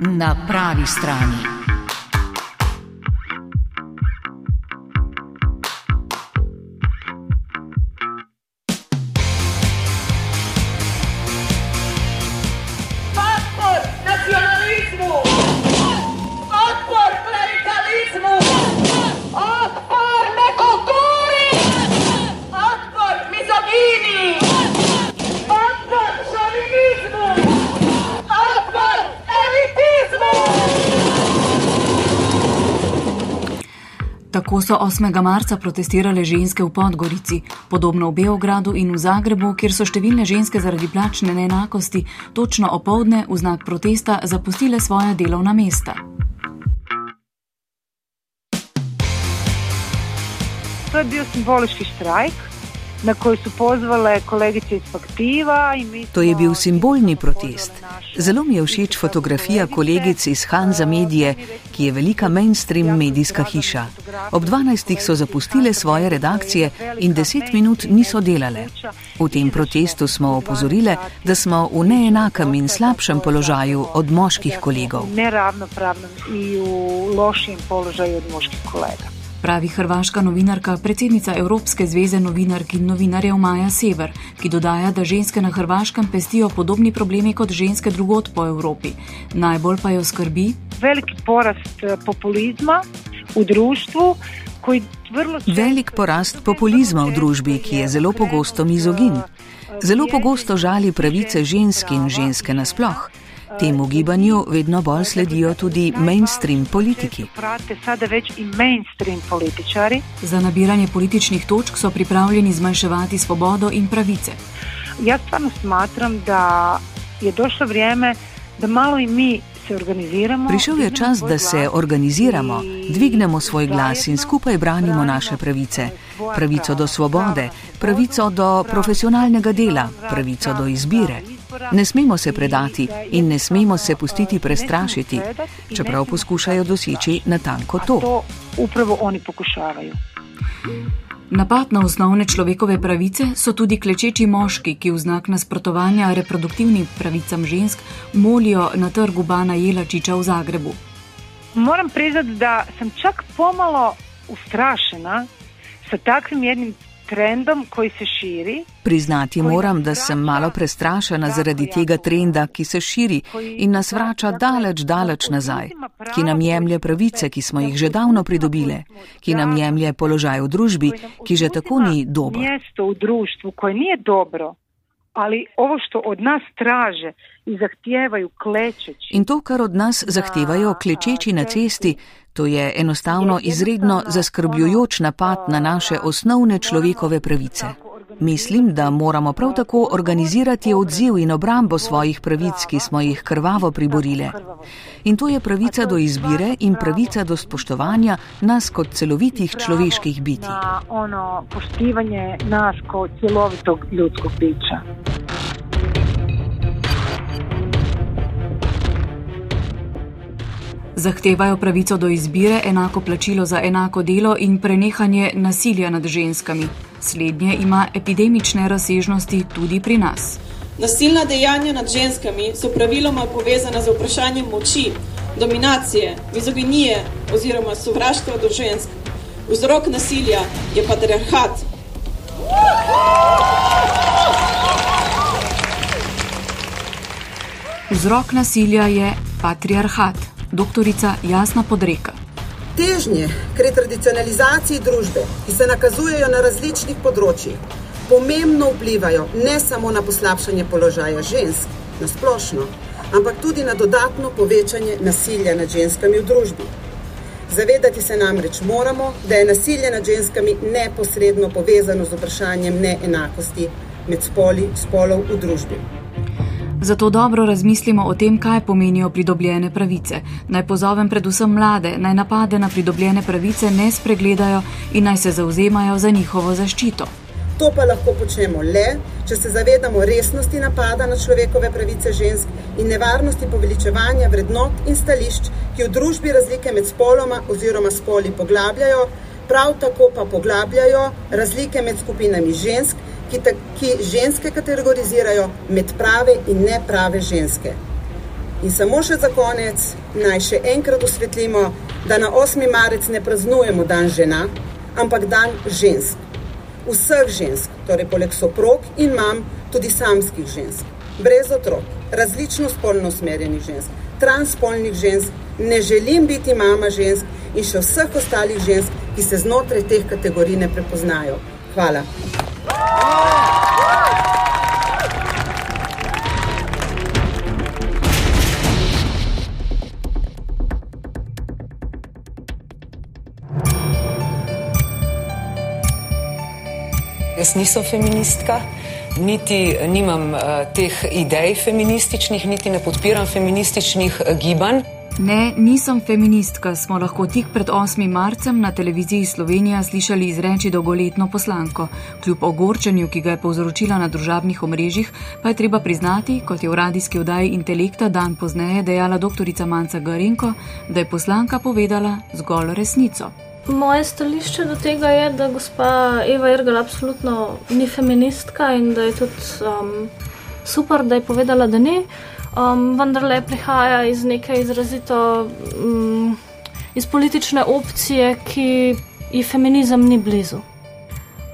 na pravi strani. Tako so 8. marca protestirale ženske v Podgorici, podobno v Beogradu in v Zagrebu, kjer so številne ženske zaradi plačne neenakosti točno opovdne v znak protesta zapustile svoja delovna mesta. To je bil simbolični štrajk, na koji su pozvale kolegice iz Faktiva. To je bil simbolni protest. Zelo mi je všeč fotografija kolegic iz Hanza Medije, ki je velika mainstream medijska hiša. Ob 12. so zapustile svoje redakcije in 10 minut niso delale. V tem protestu smo opozorile, da smo v neenakem in slabšem položaju od moških kolegov. Neravnopravnem in v lošjem položaju od moških kolegov pravi hrvaška novinarka, predsednica Evropske zveze novinark in novinarjev Maja Sever, ki dodaja, da ženske na Hrvaškem pestijo podobni problemi kot ženske drugot po Evropi. Najbolj pa jo skrbi veliki porast eh, populizma v družbi. Velik porast populizma v družbi, ki je zelo pogosto mizogin. Zelo pogosto žali pravice žensk in ženske nasploh. Temu gibanju vedno bolj sledijo tudi mainstream politiki. Za nabiranje političnih točk so pripravljeni zmanjševati svobodo in pravice. Jaz stvarno smatram, da je došlo vrijeme, da malo in mi se organiziramo. Prišel je čas, da se organiziramo, dvignemo svoj glas in skupaj branimo naše pravice. Pravico do svobode, pravico do profesionalnega dela, pravico do izbire. Ne smemo se predati in ne smemo se pustiti prestrašiti, čeprav poskušajo doseči natanko to. To upravo oni poskušavajo. Napad na osnovne človekove pravice so tudi klečeči moški, ki v znak nasprotovanja reproduktivnim pravicam žensk molijo na trgu Bana Jelačiča v Zagrebu. Moram priznati, da sem čak pomalo ustrašena s takvim jednim trendom, ki se širi. Priznati moram, da sem malo prestrašena zaradi tega trenda, ki se širi in nas vrača daleč, daleč nazaj, ki nam jemlje pravice, ki smo jih že davno pridobile, ki nam jemlje položaj v družbi, ki že tako ni dobro. Mesto v družbi, ki ni dobro. Ali ovo što od nas traže in zahtevajo klečeči. In to, kar od nas zahtevajo klečeči na cesti, To je enostavno izredno zaskrbljujoč napad na naše osnovne človekove pravice. Mislim, da moramo prav tako organizirati odziv in obrambo svojih pravic, ki smo jih krvavo priborile. In to je pravica do izbire in pravica do spoštovanja nas kot celovitih človeških biti. Ono poštivanje nas kot celovitog ljudskog bića. Zahtevajo pravico do izbire, enako plačilo za enako delo in prenehanje nasilja nad ženskami. Slednje ima epidemične razsežnosti tudi pri nas. Nasilna dejanja nad ženskami so praviloma povezana z vprašanjem moči, dominacije, mizoginije oziroma sovraštva do žensk. Vzrok nasilja je patriarhat. Vzrok nasilja je patriarhat doktorica Jasna Podreka. Težnje k retradicionalizaciji družbe, ki se nakazujejo na različnih področjih, pomembno vplivajo ne samo na poslabšanje položaja žensk na splošno, ampak tudi na dodatno povečanje nasilja nad ženskami v družbi. Zavedati se namreč moramo, da je nasilje nad ženskami neposredno povezano z vprašanjem neenakosti med spoli spolov v družbi. Zato dobro razmislimo o tem, kaj pomenijo pridobljene pravice. Naj pozovem predvsem mlade, naj napade na pridobljene pravice ne spregledajo in naj se zauzemajo za njihovo zaščito. To pa lahko počnemo le, če se zavedamo resnosti napada na človekove pravice žensk in nevarnosti poveličevanja vrednot in stališč, ki v družbi razlike med spoloma oziroma spoli poglabljajo, prav tako pa poglabljajo razlike med skupinami žensk, ki, ta, ki ženske kategorizirajo med prave in neprave ženske. In samo še za konec naj še enkrat osvetlimo, da na 8. marec ne praznujemo dan žena, ampak dan žensk. Vseh žensk, torej poleg soprog in mam, tudi samskih žensk, brez otrok, različno spolno usmerjenih žensk, transspolnih žensk, ne želim biti mama žensk in še vseh ostalih žensk, ki se znotraj teh kategorij ne prepoznajo. Hvala. Jaz nisem feministka, niti nimam uh, teh idej feminističnih, niti ne podpiram feminističnih uh, gibanj. Ne, nisem feministka, smo lahko tik pred 8. marcem na televiziji Slovenija slišali izreči dolgoletno poslanko. Kljub ogorčenju, ki ga je povzročila na družabnih omrežjih, pa je treba priznati, kot je v radijski oddaji Intelekta dan pozneje dejala dr. Manca Garenko, da je poslanka povedala zgolj resnico. Moje stališče do tega je, da gospa Eva Irgal absolutno ni feministka in da je tudi um, super, da je povedala, da ni um, vendar le prihaja iz neke izrazito um, iz politične opcije, ki ji feminizem ni blizu.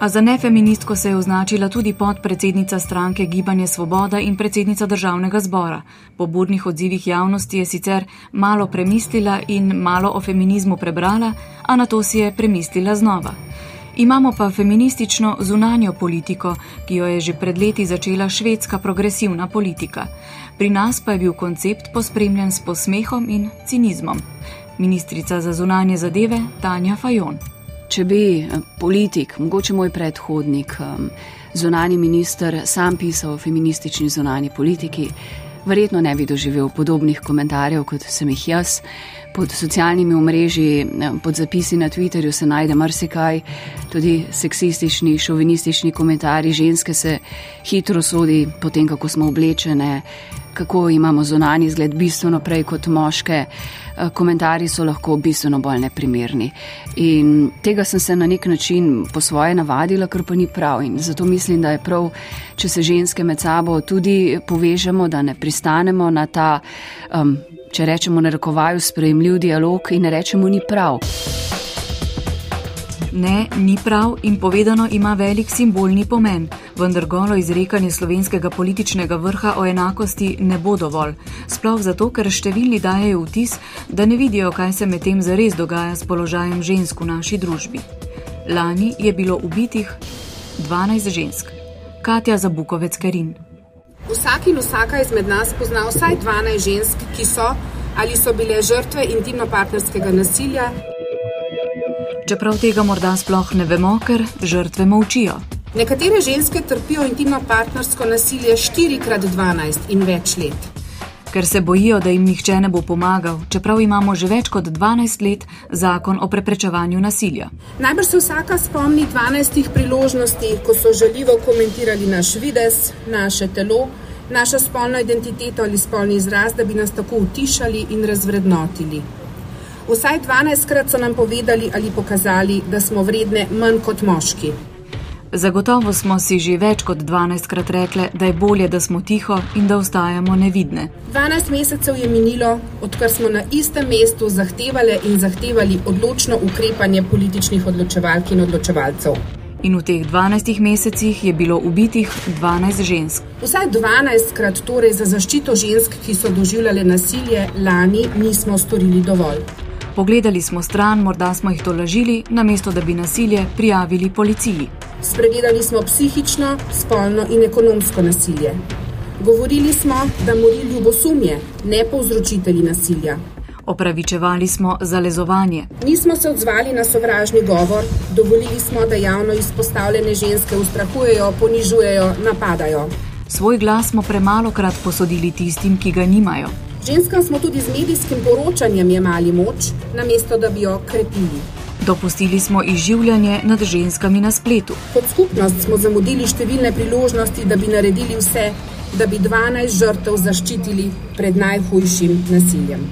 A za nefeministko se je označila tudi podpredsednica stranke Gibanje Svoboda in predsednica državnega zbora. Po burnih odzivih javnosti je sicer malo premislila in malo o feminizmu prebrala, a na to si je premislila znova. Imamo pa feministično zunanjo politiko, ki jo je že pred leti začela švedska progresivna politika. Pri nas pa je bil koncept pospremljen s posmehom in cinizmom. Ministrica za zunanje zadeve Tanja Fajon. Če bi eh, politik, mogoče moj predhodnik, eh, zunani minister, sam pisal o feministični zunani politiki, verjetno ne bi doživel podobnih komentarjev, kot sem jih jaz. Pod socialnimi omrežji, eh, pod zapisi na Twitterju se najde marsikaj, tudi seksistični, šovinistični komentarji, ženske se hitro sodi po tem, kako smo oblečene, kako imamo zunani izgled bistveno prej kot moške. Eh, komentarji so lahko bistveno bolj neprimerni. In tega sem se na nek način po svoje navadila, kar pa ni prav. In zato mislim, da je prav, če se ženske med sabo tudi povežemo, da ne pristanemo na ta, um, če rečemo, narekovaju sprejemljiv dialog in ne rečemo ni prav. Ne, ni prav in povedano ima velik simbolni pomen, vendar golo izrekanje slovenskega političnega vrha o enakosti ne bo dovolj. Sploh zato, ker številni dajejo vtis, da ne vidijo, kaj se med tem zares dogaja s položajem žensk v naši družbi. Lani je bilo ubitih 12 žensk. Katja Zabukovec Kerin. Vsak in vsaka izmed nas pozna vsaj 12 žensk, ki so ali so bile žrtve intimno-partnerskega nasilja čeprav tega morda sploh ne vemo, ker žrtve molčijo. Nekatere ženske trpijo intimno partnersko nasilje 4x12 in več let. Ker se bojijo, da jim nihče ne bo pomagal, čeprav imamo že več kot 12 let zakon o preprečevanju nasilja. Najbrž se vsaka spomni 12 priložnosti, ko so žaljivo komentirali naš vides, naše telo, našo spolno identiteto ali spolni izraz, da bi nas tako utišali in razvrednotili. Vsaj 12krat so nam povedali ali pokazali, da smo vredne manj kot moški. Zagotovo smo si že več kot 12krat rekli, da je bolje, da smo tiho in da ostajamo nevidne. 12 mesecev je minilo, odkar smo na istem mestu zahtevali in zahtevali odločno ukrepanje političnih odločevalk in odločevalcev. In v teh 12 mesecih je bilo ubitih 12 žensk. Vsaj 12krat torej za zaščito žensk, ki so doživljale nasilje, lani nismo storili dovolj. Pogledali smo stran, morda smo jih tolažili, namesto da bi nasilje prijavili policiji. Spregledali smo psihično, spolno in ekonomsko nasilje. Govorili smo, da mori ljubosumje, ne povzročitelji nasilja. Opravičevali smo zalezovanje. Nismo se odzvali na sovražni govor, dovolili smo, da javno izpostavljene ženske ustrahujejo, ponižujejo, napadajo. Svoj glas smo premalo krat posodili tistim, ki ga nimajo. Ženskam smo tudi z medijskim poročanjem jemali moč, namesto da bi jo krepili. Dopustili smo izživljanje nad ženskami na spletu. Kot skupnost smo zamudili številne priložnosti, da bi naredili vse, da bi 12 žrtev zaščitili pred najhujšim nasiljem.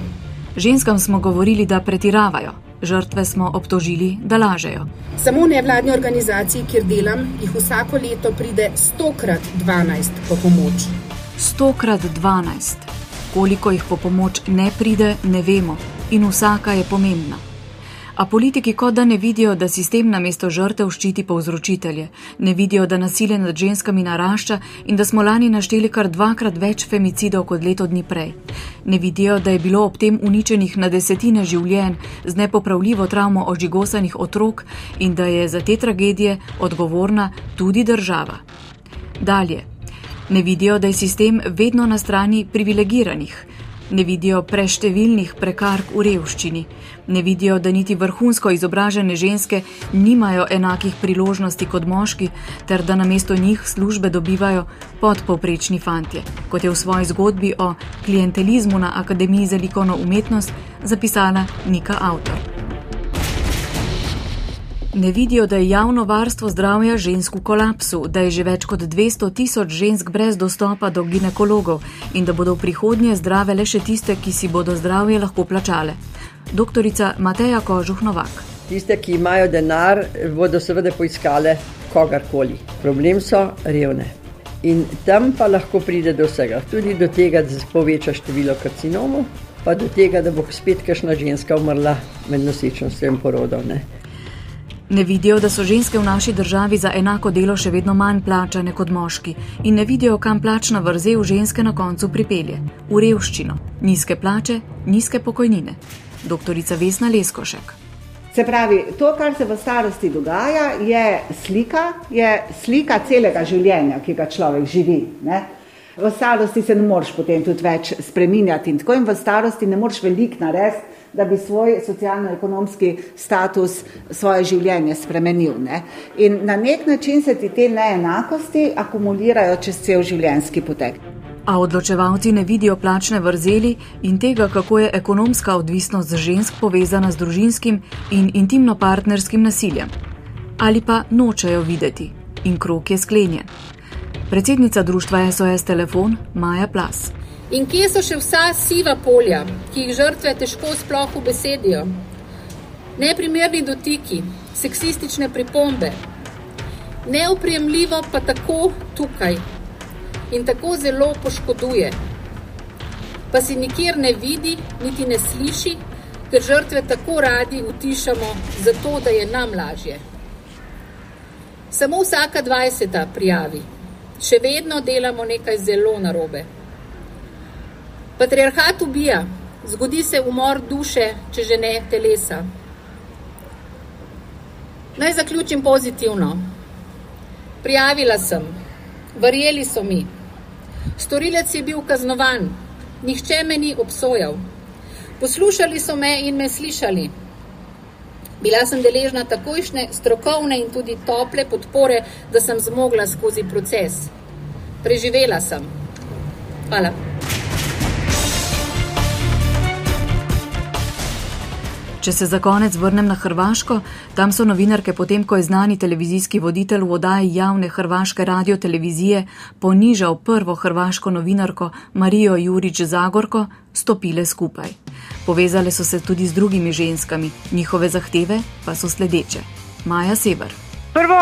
Ženskam smo govorili, da pretiravajo, žrtve smo obtožili, da lažejo. Samo nevladni organizaciji, kjer delam, jih vsako leto pride 100 krat 12 po pomoč. 100 krat 12. koliko jih po pomoč ne pride, ne vemo in vsaka je pomembna. A politiki kot da ne vidijo, da sistem namesto žrtev ščiti povzročitelje, ne vidijo, da nasilje nad ženskami narašča in da smo lani našteli kar dvakrat več femicidov kot leto dni prej. Ne vidijo, da je bilo ob tem uničenih na desetine življenj z nepopravljivo travmo ožigosanih otrok in da je za te tragedije odgovorna tudi država. Dalje. Ne vidijo, da je sistem vedno na strani privilegiranih ne vidijo preštevilnih prekark v revščini, ne vidijo, da niti vrhunsko izobražene ženske nimajo enakih priložnosti kot moški, ter da namesto njih službe dobivajo podpovprečni fantje, kot je v svoji zgodbi o klientelizmu na Akademiji za likovno umetnost zapisala Nika Avtor. Ne vidijo, da je javno varstvo zdravja žensk v kolapsu, da je že več kot 200 tisoč žensk brez dostopa do ginekologov in da bodo v prihodnje zdrave le še tiste, ki si bodo zdravje lahko plačale. Doktorica Mateja Kožuh Novak. Tiste, ki imajo denar, bodo seveda poiskale kogarkoli. Problem so revne. In tam pa lahko pride do vsega, tudi do tega, da se poveča število karcinomov, pa do tega, da bo spet kašna ženska umrla med nosečnostjo in porodom. Ne vidijo, da so ženske v naši državi za enako delo še vedno manj plačane kot moški in ne vidijo, kam plačna vrzel ženske na koncu pripelje - v revščino, nizke plače, nizke pokojnine. Doktorica Vesna Leskošek. Se pravi, to, kar se v starosti dogaja, je slika, je slika celega življenja, ki ga človek živi. Ne? V starosti se ne moreš potem tudi več spreminjati in tako in v starosti ne moreš veliko narediti da bi svoj socialno-ekonomski status, svoje življenje spremenil. Ne? In na nek način se ti te neenakosti akumulirajo čez cel življenjski potek. A odločevalci ne vidijo plačne vrzeli in tega, kako je ekonomska odvisnost žensk povezana z družinskim in intimno-partnerskim nasiljem. Ali pa nočejo videti in krok je sklenjen. Predsednica društva SOS Telefon Maja Plas. In kje so še vsa siva polja, ki jih žrtve težko sploh ubesedijo? Neprimerni dotiki, seksistične pripombe, neopremljivo pa tako tukaj in tako zelo poškoduje. Pa si nikjer ne vidi, niti ne sliši, ker žrtve tako radi utišamo, zato da je nam lažje. Samo vsaka dvajseta prijavi, še vedno delamo nekaj zelo narobe. Patriarhat ubija, zgodi se umor duše, če že ne telesa. Naj zaključim pozitivno. Prijavila sem, verjeli so mi. Storilec je bil kaznovan, nihče me ni obsojal. Poslušali so me in me slišali. Bila sem deležna takojšnje strokovne in tudi tople podpore, da sem zmogla skozi proces. Preživela sem. Hvala. Če se za konec vrnem na Hrvaško, tam so novinarke potem, ko je znani televizijski voditelj v oddaji javne hrvaške radiotelevizije ponižal prvo hrvaško novinarko Marijo Jurič Zagorko, stopile skupaj. Povezale so se tudi z drugimi ženskami, njihove zahteve pa so sledeče. Maja Sever. Prvo,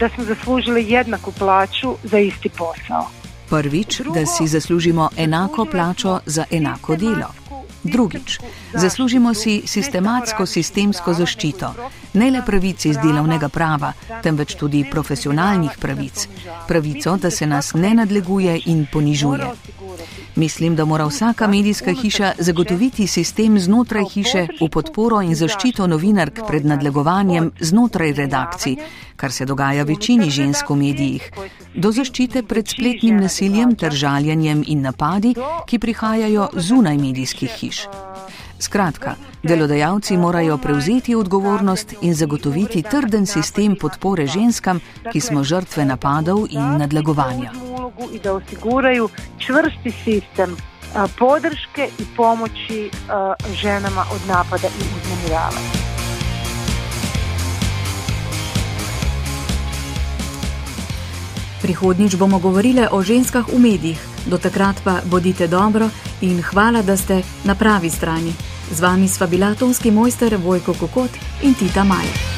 da smo zaslužili enako plačo za isti posel. Prvič, da si zaslužimo enako plačo za enako delo. Drugič, zaslužimo si sistematsko sistemsko zaščito, ne le pravic iz delovnega prava, temveč tudi profesionalnih pravic, pravico, da se nas ne nadleguje in ponižuje. Mislim, da mora vsaka medijska hiša zagotoviti sistem znotraj hiše v podporo in zaščito novinark pred nadlegovanjem znotraj redakcij, kar se dogaja večini žensk v medijih, do zaščite pred spletnim nasiljem ter žaljenjem in napadi, ki prihajajo zunaj medijskih hiš. Skratka, delodajalci morajo prevzeti odgovornost in zagotoviti trden sistem podpore ženskam, ki smo žrtve napadov in nadlegovanja. In da osigurajo čvrsti sistem podrške in pomoči ženama od napada in uznemiravanja. Prihodnič bomo govorili o ženskah v medijih, do takrat pa bodite dobro in hvala, da ste na pravi strani. Z vami sva bila tonski mojster Vojko Kokot in Tita Maja.